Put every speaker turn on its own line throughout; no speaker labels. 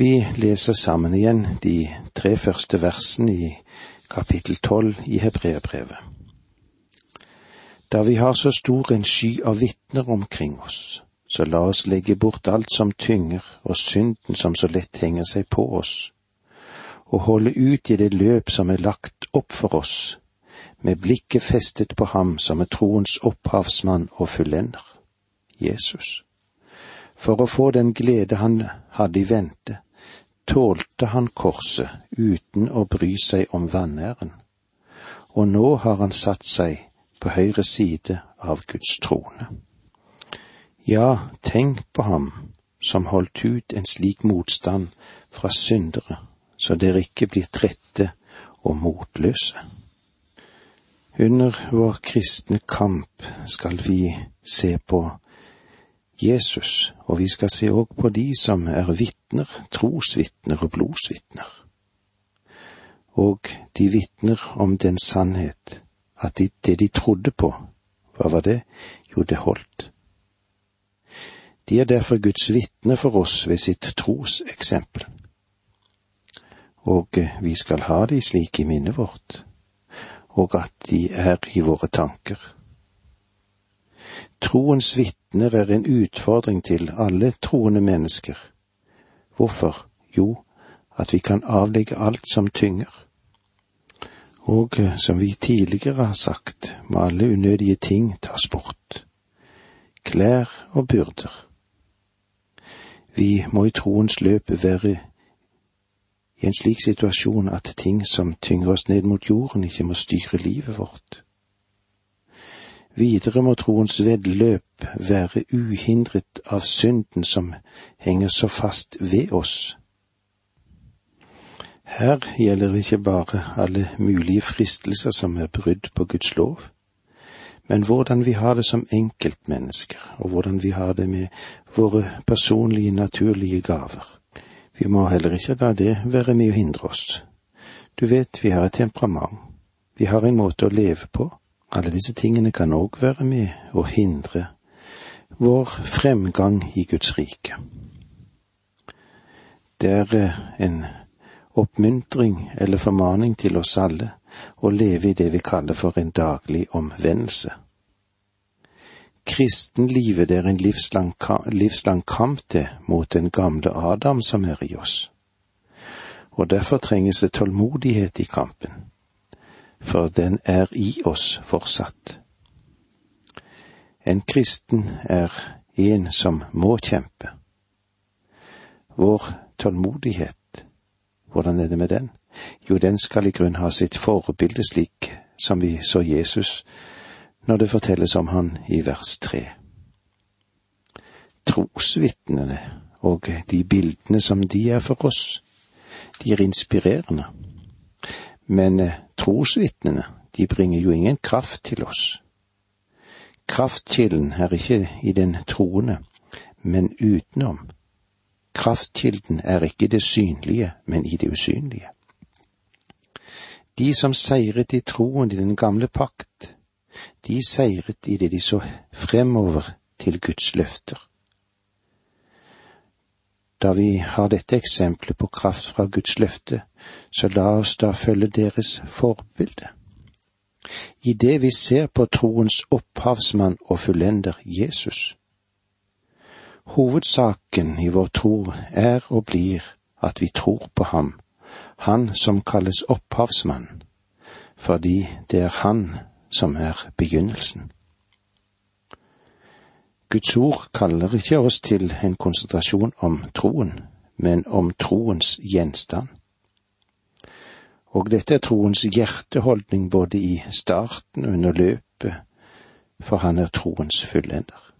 Vi leser sammen igjen de tre første versene i kapittel tolv i Hebreabrevet. Da vi har så stor en sky av vitner omkring oss, så la oss legge bort alt som tynger og synden som så lett henger seg på oss, og holde ut i det løp som er lagt opp for oss, med blikket festet på ham som er troens opphavsmann og fullender, Jesus. For å få den glede han hadde i vente, tålte han korset uten å bry seg om vanæren, og nå har han satt seg på høyre side av Guds trone. Ja, tenk på ham som holdt ut en slik motstand fra syndere, så dere ikke blir trette og motløse. Under vår kristne kamp skal vi se på Jesus, og vi skal se òg på de som er vitner, trosvitner og blodsvitner. Og de vitner om den sannhet at de, det de trodde på, hva var det? Jo, det holdt. De er derfor Guds vitne for oss ved sitt troseksempel. Og vi skal ha de slik i minnet vårt, og at de er i våre tanker. Troens vitner er en utfordring til alle troende mennesker. Hvorfor? Jo, at vi kan avlegge alt som tynger. Og eh, som vi tidligere har sagt, må alle unødige ting tas bort. Klær og byrder. Vi må i troens løp være i en slik situasjon at ting som tynger oss ned mot jorden, ikke må styre livet vårt. Videre må troens vedløp være uhindret av synden som henger så fast ved oss. Her gjelder det ikke bare alle mulige fristelser som er brudd på Guds lov, men hvordan vi har det som enkeltmennesker, og hvordan vi har det med våre personlige, naturlige gaver. Vi må heller ikke la det være med å hindre oss. Du vet, vi har et temperament, vi har en måte å leve på, alle disse tingene kan òg være med å hindre vår fremgang i Guds rike. Det er eh, en oppmuntring eller formaning til oss alle å leve i det vi kaller for en daglig omvendelse. Kristenlivet er en livslang, livslang kamp det mot den gamle Adam som er i oss, og derfor trenges det tålmodighet i kampen for den er i oss fortsatt. En kristen er en som må kjempe. Vår tålmodighet, hvordan er det med den? Jo, den skal i grunn ha sitt forbilde slik som vi så Jesus når det fortelles om han i vers tre. Trosvitnene og de bildene som de er for oss, de er inspirerende. Men eh, trosvitnene, de bringer jo ingen kraft til oss. Kraftkilden er ikke i den troende, men utenom. Kraftkilden er ikke det synlige, men i det usynlige. De som seiret i troen i den gamle pakt, de seiret i det de så fremover til Guds løfter. Da vi har dette eksempelet på kraft fra Guds løfte, så la oss da følge deres forbilde. I det vi ser på troens opphavsmann og fullender Jesus. Hovedsaken i vår tro er og blir at vi tror på ham, han som kalles opphavsmann, fordi det er han som er begynnelsen. Guds ord kaller ikke oss til en konsentrasjon om troen, men om troens gjenstand. Og dette er troens hjerteholdning både i starten og under løpet, for han er troens fullender.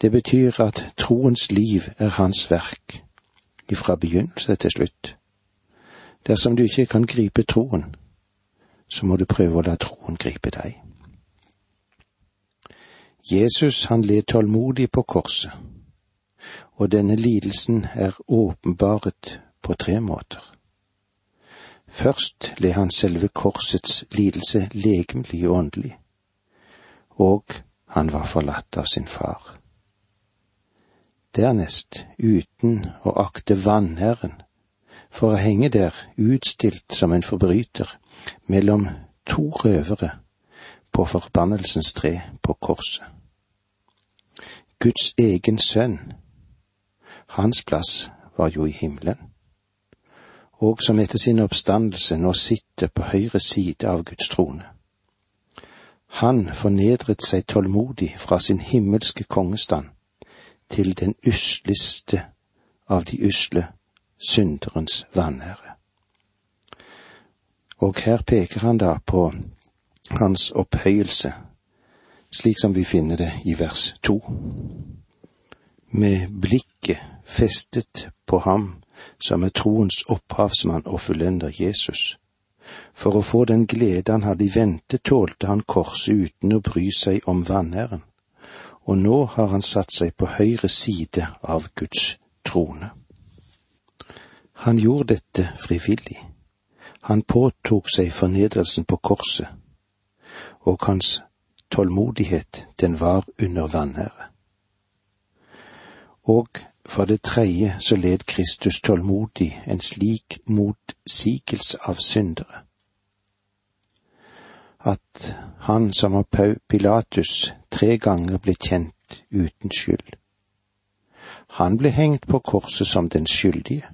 Det betyr at troens liv er hans verk, ifra begynnelse til slutt. Dersom du ikke kan gripe troen, så må du prøve å la troen gripe deg. Jesus han led tålmodig på korset, og denne lidelsen er åpenbaret på tre måter. Først led han selve korsets lidelse legemlig og åndelig, og han var forlatt av sin far. Dernest, uten å akte vanæren, for å henge der utstilt som en forbryter mellom to røvere på forbannelsens tre på korset. Guds egen sønn, hans plass var jo i himmelen, og som etter sin oppstandelse nå sitter på høyre side av Guds trone. Han fornedret seg tålmodig fra sin himmelske kongestand til den usligste av de usle, synderens vanære. Og her peker han da på hans opphøyelse, slik som vi finner det i vers to. Med blikket festet på ham som er troens opphavsmann og fullender Jesus. For å få den glede han hadde i vente, tålte han korset uten å bry seg om vanæren, og nå har han satt seg på høyre side av Guds trone. Han gjorde dette frivillig. Han påtok seg fornedrelsen på korset, og hans tålmodighet, den var under vanære. Og for det tredje så led Kristus tålmodig en slik motsigelse av syndere, at han som av Pilatus tre ganger ble kjent uten skyld. Han ble hengt på korset som den skyldige.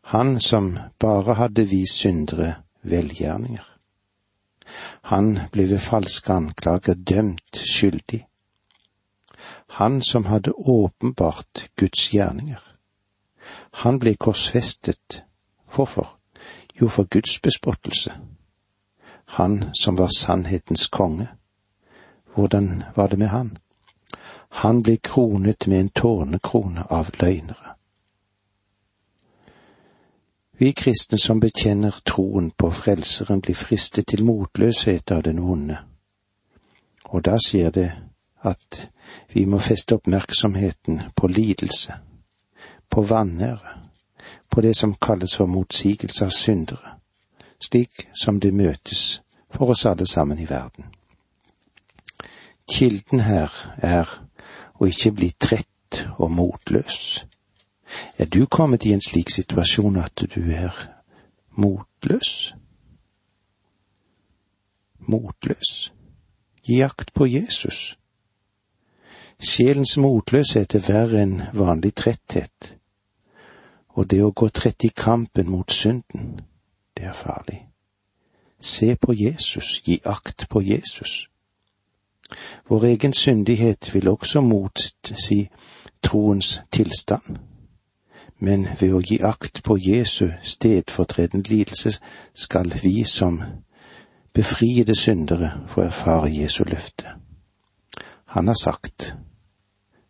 Han som bare hadde vist syndere velgjerninger. Han ble ved falske anklager dømt skyldig han som hadde åpenbart Guds gjerninger. Han ble korsfestet. Hvorfor? Jo, for Guds bespottelse. Han som var sannhetens konge. Hvordan var det med han? Han ble kronet med en tårnekrone av løgnere. Vi kristne som bekjenner troen på Frelseren, blir fristet til motløshet av den vonde. Og da sier det at vi må feste oppmerksomheten på lidelse, på vanære, på det som kalles for motsigelse av syndere, slik som det møtes for oss alle sammen i verden. Kilden her er å ikke bli trett og motløs. Er du kommet i en slik situasjon at du er motløs? Motløs? Gi akt på Jesus. Sjelens motløshet er verre enn vanlig tretthet, og det å gå trett i kampen mot synden, det er farlig. Se på Jesus, gi akt på Jesus. Vår egen syndighet vil også motsi troens tilstand, men ved å gi akt på Jesu stedfortredende lidelse skal vi som befriede syndere få erfare Jesu løfte. Han har sagt,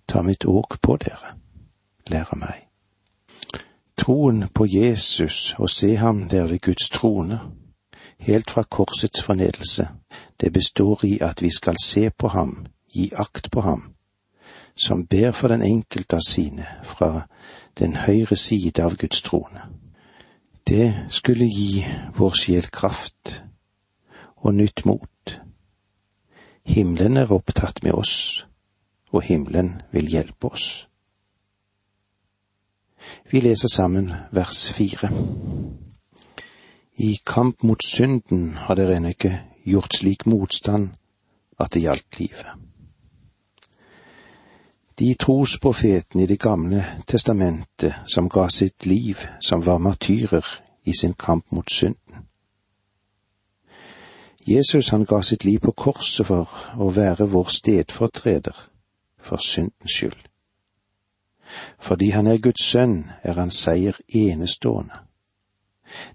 ta mitt åk på dere, lære meg. Troen på Jesus og se ham der ved Guds trone, helt fra korsets fornedelse, det består i at vi skal se på ham, gi akt på ham, som ber for den enkelte av sine fra den høyre side av Guds trone. Det skulle gi vår sjel kraft og nytt mot. Himmelen er opptatt med oss, og himmelen vil hjelpe oss. Vi leser sammen vers fire. I kamp mot synden har dere ennå ikke gjort slik motstand at det gjaldt livet. De trosprofetene i Det gamle testamentet som ga sitt liv, som var martyrer i sin kamp mot synden. Jesus han ga sitt liv på korset for å være vår stedfortreder for syndens skyld. Fordi han er Guds sønn, er hans seier enestående.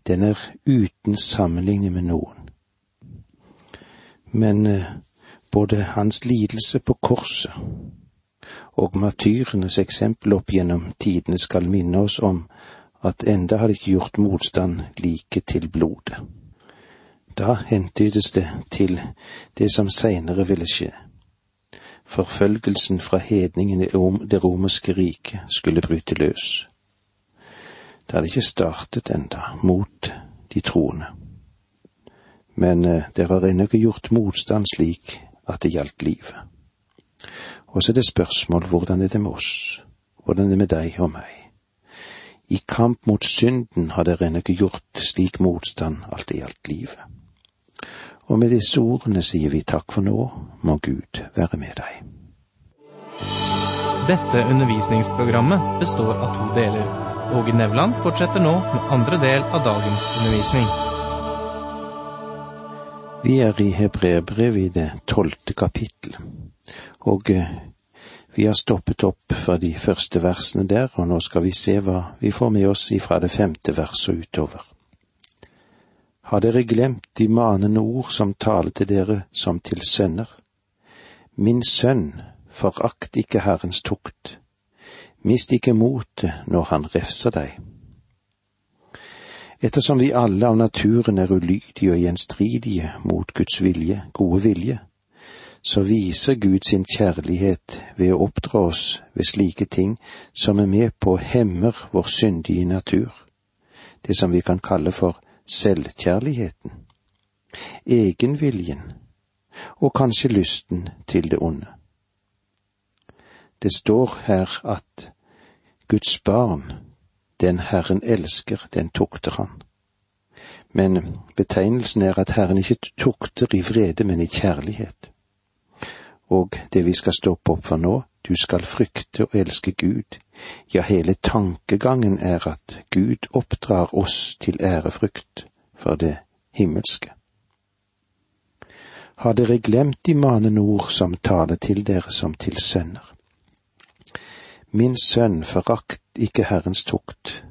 Den er uten sammenligning med noen. Men eh, både hans lidelse på korset og martyrenes eksempel opp gjennom tidene skal minne oss om at enda har ikke gjort motstand like til blodet. Da hentydes det til det som seinere ville skje forfølgelsen fra hedningene om det romerske riket skulle bryte løs. Det hadde ikke startet enda mot de troende. Men det dere har ennå ikke gjort motstand slik at det gjaldt livet. Og så er det spørsmål hvordan er det med oss, hvordan er det med deg og meg? I kamp mot synden har dere ennå ikke gjort slik motstand alt i alt livet. Og med disse ordene sier vi takk for nå, må Gud være med deg.
Dette undervisningsprogrammet består av to deler. Åge Nevland fortsetter nå med andre del av dagens undervisning.
Vi er i Hebreerbrevet i det tolvte kapittel, og eh, vi har stoppet opp fra de første versene der, og nå skal vi se hva vi får med oss ifra det femte verset utover. Har dere glemt de manende ord som taler til dere som til sønner? Min sønn, forakt ikke Herrens tukt. Mist ikke motet når han refser deg. Ettersom vi alle av naturen er ulydige og gjenstridige mot Guds vilje, gode vilje, så viser Gud sin kjærlighet ved å oppdra oss ved slike ting som er med på å hemmer vår syndige natur, det som vi kan kalle for selvkjærligheten, egenviljen og kanskje lysten til det onde. Det står her at Guds barn, den Herren elsker, den tukter han. Men betegnelsen er at Herren ikke tukter i vrede, men i kjærlighet og det vi skal stoppe opp for nå, du skal frykte og elske Gud. Ja, hele tankegangen er at Gud oppdrar oss til ærefrykt for det himmelske. Har dere glemt de manende ord som taler til dere som til sønner? Min sønn, forakt ikke Herrens tukt.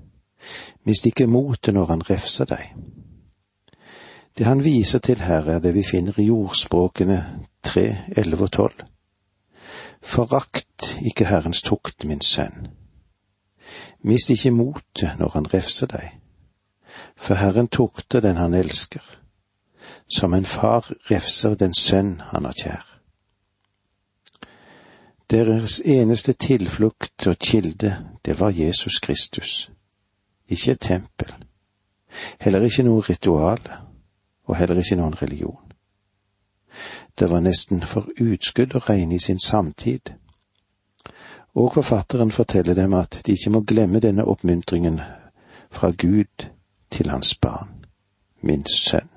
Mist ikke motet når han refser deg. Det han viser til her, er det vi finner i jordspråkene tre, elleve og tolv. Forakt ikke Herrens tukt, min sønn. Mist ikke motet når han refser deg, for Herren tukter den han elsker, som en far refser den sønn han har kjær. Deres eneste tilflukt og kilde, det var Jesus Kristus, ikke et tempel, heller ikke noe ritual, og heller ikke noen religion. Det var nesten for utskudd å regne i sin samtid. Og forfatteren forteller dem at de ikke må glemme denne oppmuntringen fra Gud til hans barn, min sønn.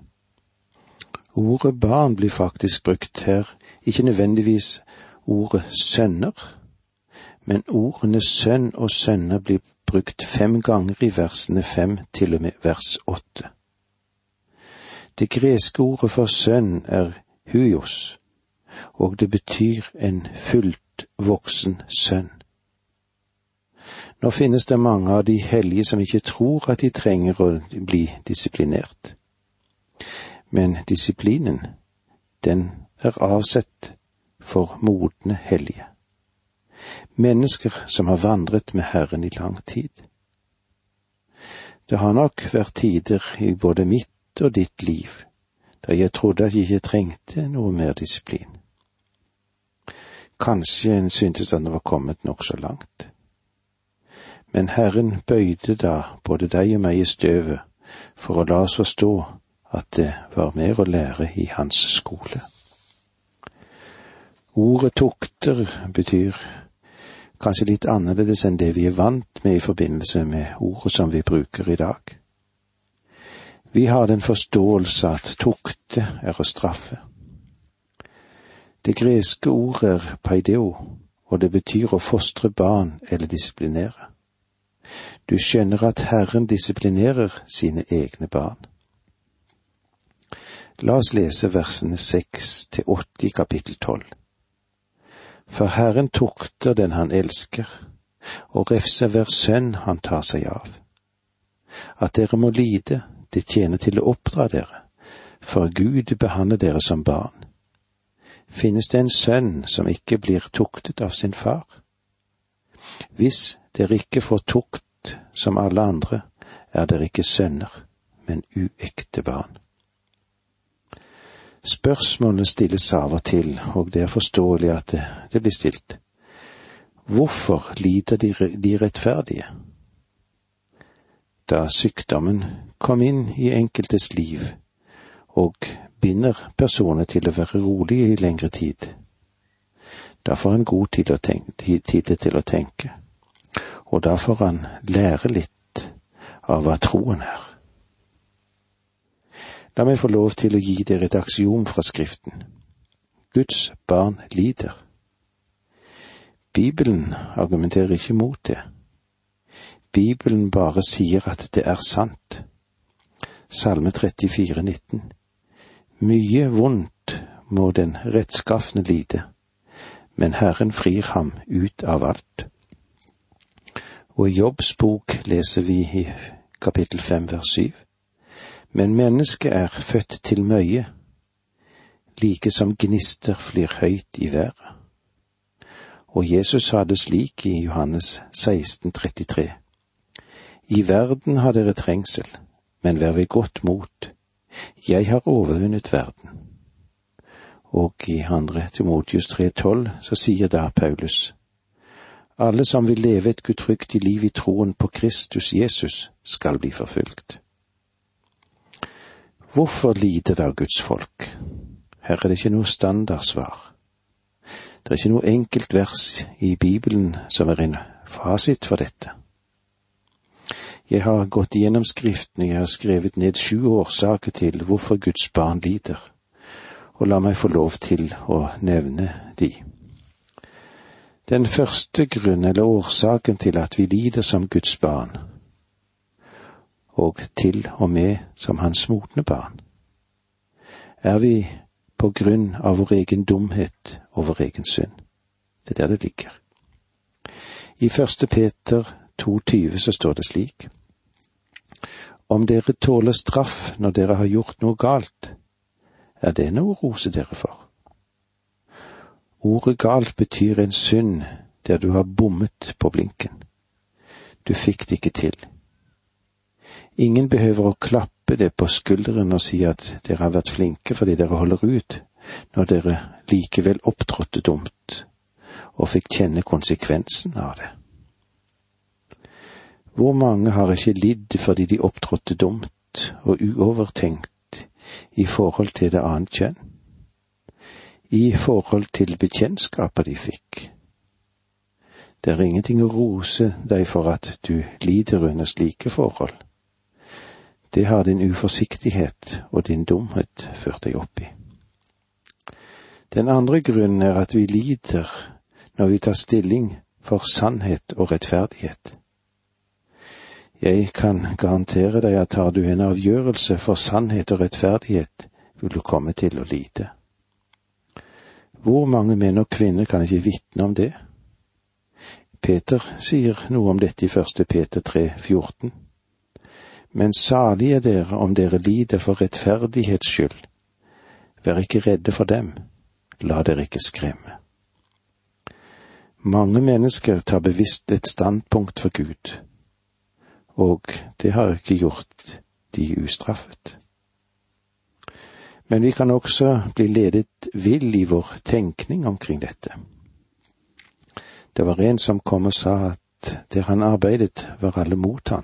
Ordet barn blir faktisk brukt her, ikke nødvendigvis ordet sønner, men ordene sønn og sønner blir brukt fem ganger i versene fem til og med vers åtte. Det greske ordet for sønn er huios, og det betyr en fullt voksen sønn. Nå finnes det mange av de hellige som ikke tror at de trenger å bli disiplinert. Men disiplinen, den er avsett for modne hellige. Mennesker som har vandret med Herren i lang tid. Det har nok vært tider i både mitt og ditt liv da jeg trodde at jeg ikke trengte noe mer disiplin. Kanskje en syntes at en var kommet nokså langt. Men Herren bøyde da både deg og meg i støvet for å la oss forstå at det var mer å lære i hans skole. Ordet tukter betyr kanskje litt annerledes enn det vi er vant med i forbindelse med ordet som vi bruker i dag. Vi har den forståelse at tukte er å straffe. Det greske ordet er paideo, og det betyr å fostre barn eller disiplinere. Du skjønner at Herren disiplinerer sine egne barn. La oss lese versene seks til åtte i kapittel tolv. For Herren tukter den han elsker, og refser hver sønn han tar seg av. At dere må lide, det tjener til å oppdra dere, for Gud behandler dere som barn. Finnes det en sønn som ikke blir tuktet av sin far? Hvis dere ikke får tukt som alle andre, er dere ikke sønner, men uekte barn. Spørsmålene stilles av og til, og det er forståelig at det, det blir stilt. Hvorfor lider de, de rettferdige? Da sykdommen kom inn i enkeltes liv og binder personer til å være rolige i lengre tid. Da får han god tid, tenke, tid til å tenke, og da får han lære litt av hva troen er. La meg få lov til å gi dere et aksiom fra Skriften. Guds barn lider. Bibelen argumenterer ikke mot det. Bibelen bare sier at det er sant. Salme 34, 19. Mye vondt må den rettskafne lide, men Herren frir ham ut av alt. Og i Jobbs bok leser vi i kapittel fem vers syv. Men mennesket er født til møye, like som gnister flyr høyt i været. Og Jesus sa det slik i Johannes 16, 33. I verden har dere trengsel, men vær ved godt mot. Jeg har overvunnet verden. Og i andre Timotius 3,12 så sier da Paulus, alle som vil leve et gudfryktig liv i troen på Kristus Jesus, skal bli forfulgt. Hvorfor lider da Guds folk? Her er det ikke noe standardsvar. Det er ikke noe enkelt vers i Bibelen som er en fasit for dette. Jeg har gått igjennom Skriftene, jeg har skrevet ned sju årsaker til hvorfor Guds barn lider, og la meg få lov til å nevne de. Den første grunn eller årsaken til at vi lider som Guds barn, og til og med som Hans modne barn, er vi på grunn av vår egen dumhet og vår egen synd. Det er der det ligger. I første Peter 2,20 så står det slik. Om dere tåler straff når dere har gjort noe galt, er det noe å rose dere for. Ordet galt betyr en synd der du har bommet på blinken. Du fikk det ikke til. Ingen behøver å klappe det på skulderen og si at dere har vært flinke fordi dere holder ut, når dere likevel opptrådte dumt og fikk kjenne konsekvensen av det. Hvor mange har ikke lidd fordi de opptrådte dumt og uovertenkt i forhold til det annet kjønn? I forhold til bekjentskaper de fikk? Det er ingenting å rose deg for at du lider under slike forhold. Det har din uforsiktighet og din dumhet ført deg opp i. Den andre grunnen er at vi lider når vi tar stilling for sannhet og rettferdighet. Jeg kan garantere deg at tar du en avgjørelse for sannhet og rettferdighet, vil du komme til å lide. Hvor mange menn og kvinner kan ikke vitne om det? Peter sier noe om dette i første Peter 3, 14. Men salig er dere om dere lider for rettferdighets skyld. Vær ikke redde for dem, la dere ikke skremme. Mange mennesker tar bevisst et standpunkt for Gud, og det har ikke gjort de ustraffet. Men vi kan også bli ledet vill i vår tenkning omkring dette. Det var en som kom og sa at der han arbeidet, var alle mot han.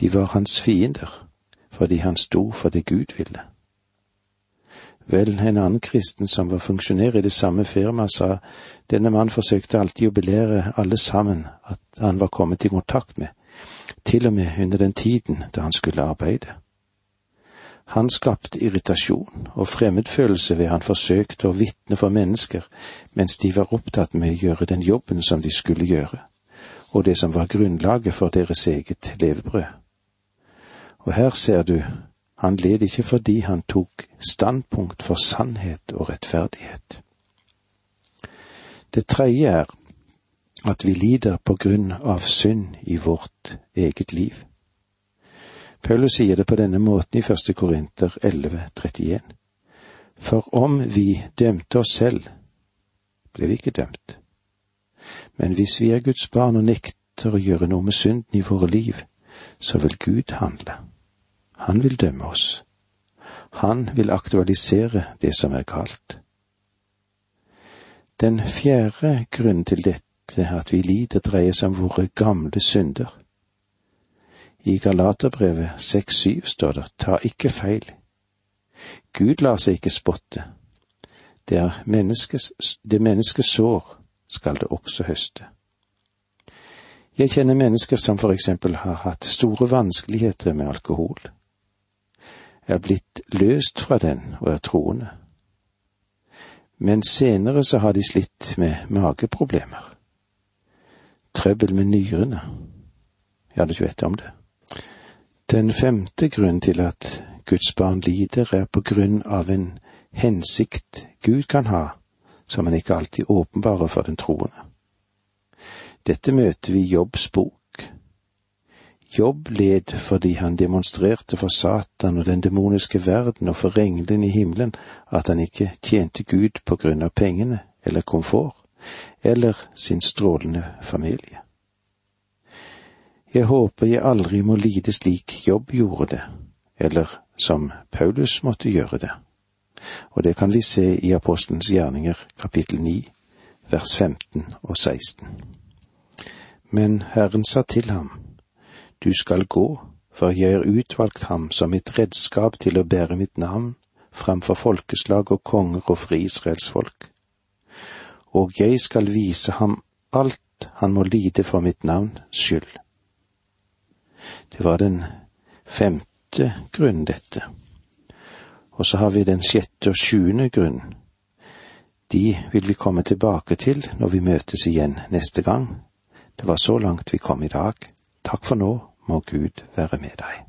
De var hans fiender, fordi han sto for det Gud ville. Vel, en annen kristen som var funksjonær i det samme firmaet, sa denne mann forsøkte alltid å belære alle sammen at han var kommet i kontakt med, til og med under den tiden da han skulle arbeide. Han skapte irritasjon og fremmedfølelse ved han forsøkte å vitne for mennesker mens de var opptatt med å gjøre den jobben som de skulle gjøre, og det som var grunnlaget for deres eget levebrød. Og her ser du, han led ikke fordi han tok standpunkt for sannhet og rettferdighet. Det tredje er at vi lider på grunn av synd i vårt eget liv. Paulus sier det på denne måten i første Korinter 11,31. For om vi dømte oss selv, ble vi ikke dømt. Men hvis vi er Guds barn og nekter å gjøre noe med synden i våre liv, så vil Gud handle. Han vil dømme oss. Han vil aktualisere det som er galt. Den fjerde grunnen til dette, at vi lider, dreier seg om våre gamle synder. I Galaterbrevet 6-7 står det, ta ikke feil. Gud lar seg ikke spotte. Det er menneskes, det mennesket sår, skal det også høste. Jeg kjenner mennesker som for eksempel har hatt store vanskeligheter med alkohol, er blitt løst fra den og er troende. Men senere så har de slitt med mageproblemer, trøbbel med nyrene, Jeg hadde ikke vett om det. Den femte grunn til at Guds barn lider, er på grunn av en hensikt Gud kan ha, som han ikke alltid åpenbarer for den troende. Dette møter vi i Jobbs bok. Jobb led fordi han demonstrerte for Satan og den demoniske verden og for englene i himmelen at han ikke tjente Gud på grunn av pengene eller komfort, eller sin strålende familie. Jeg håper jeg aldri må lide slik Jobb gjorde det, eller som Paulus måtte gjøre det. Og det kan vi se i Apostelens gjerninger kapittel 9, vers 15 og 16. Men Herren sa til ham, Du skal gå, for jeg har utvalgt ham som mitt redskap til å bære mitt navn framfor folkeslag og konger og fri Israels folk. Og jeg skal vise ham alt han må lide for mitt navns skyld. Det var den femte grunnen, dette. Og så har vi den sjette og sjuende grunnen. De vil vi komme tilbake til når vi møtes igjen neste gang det var så langt vi kom i dag. Takk for nå, må Gud være med deg.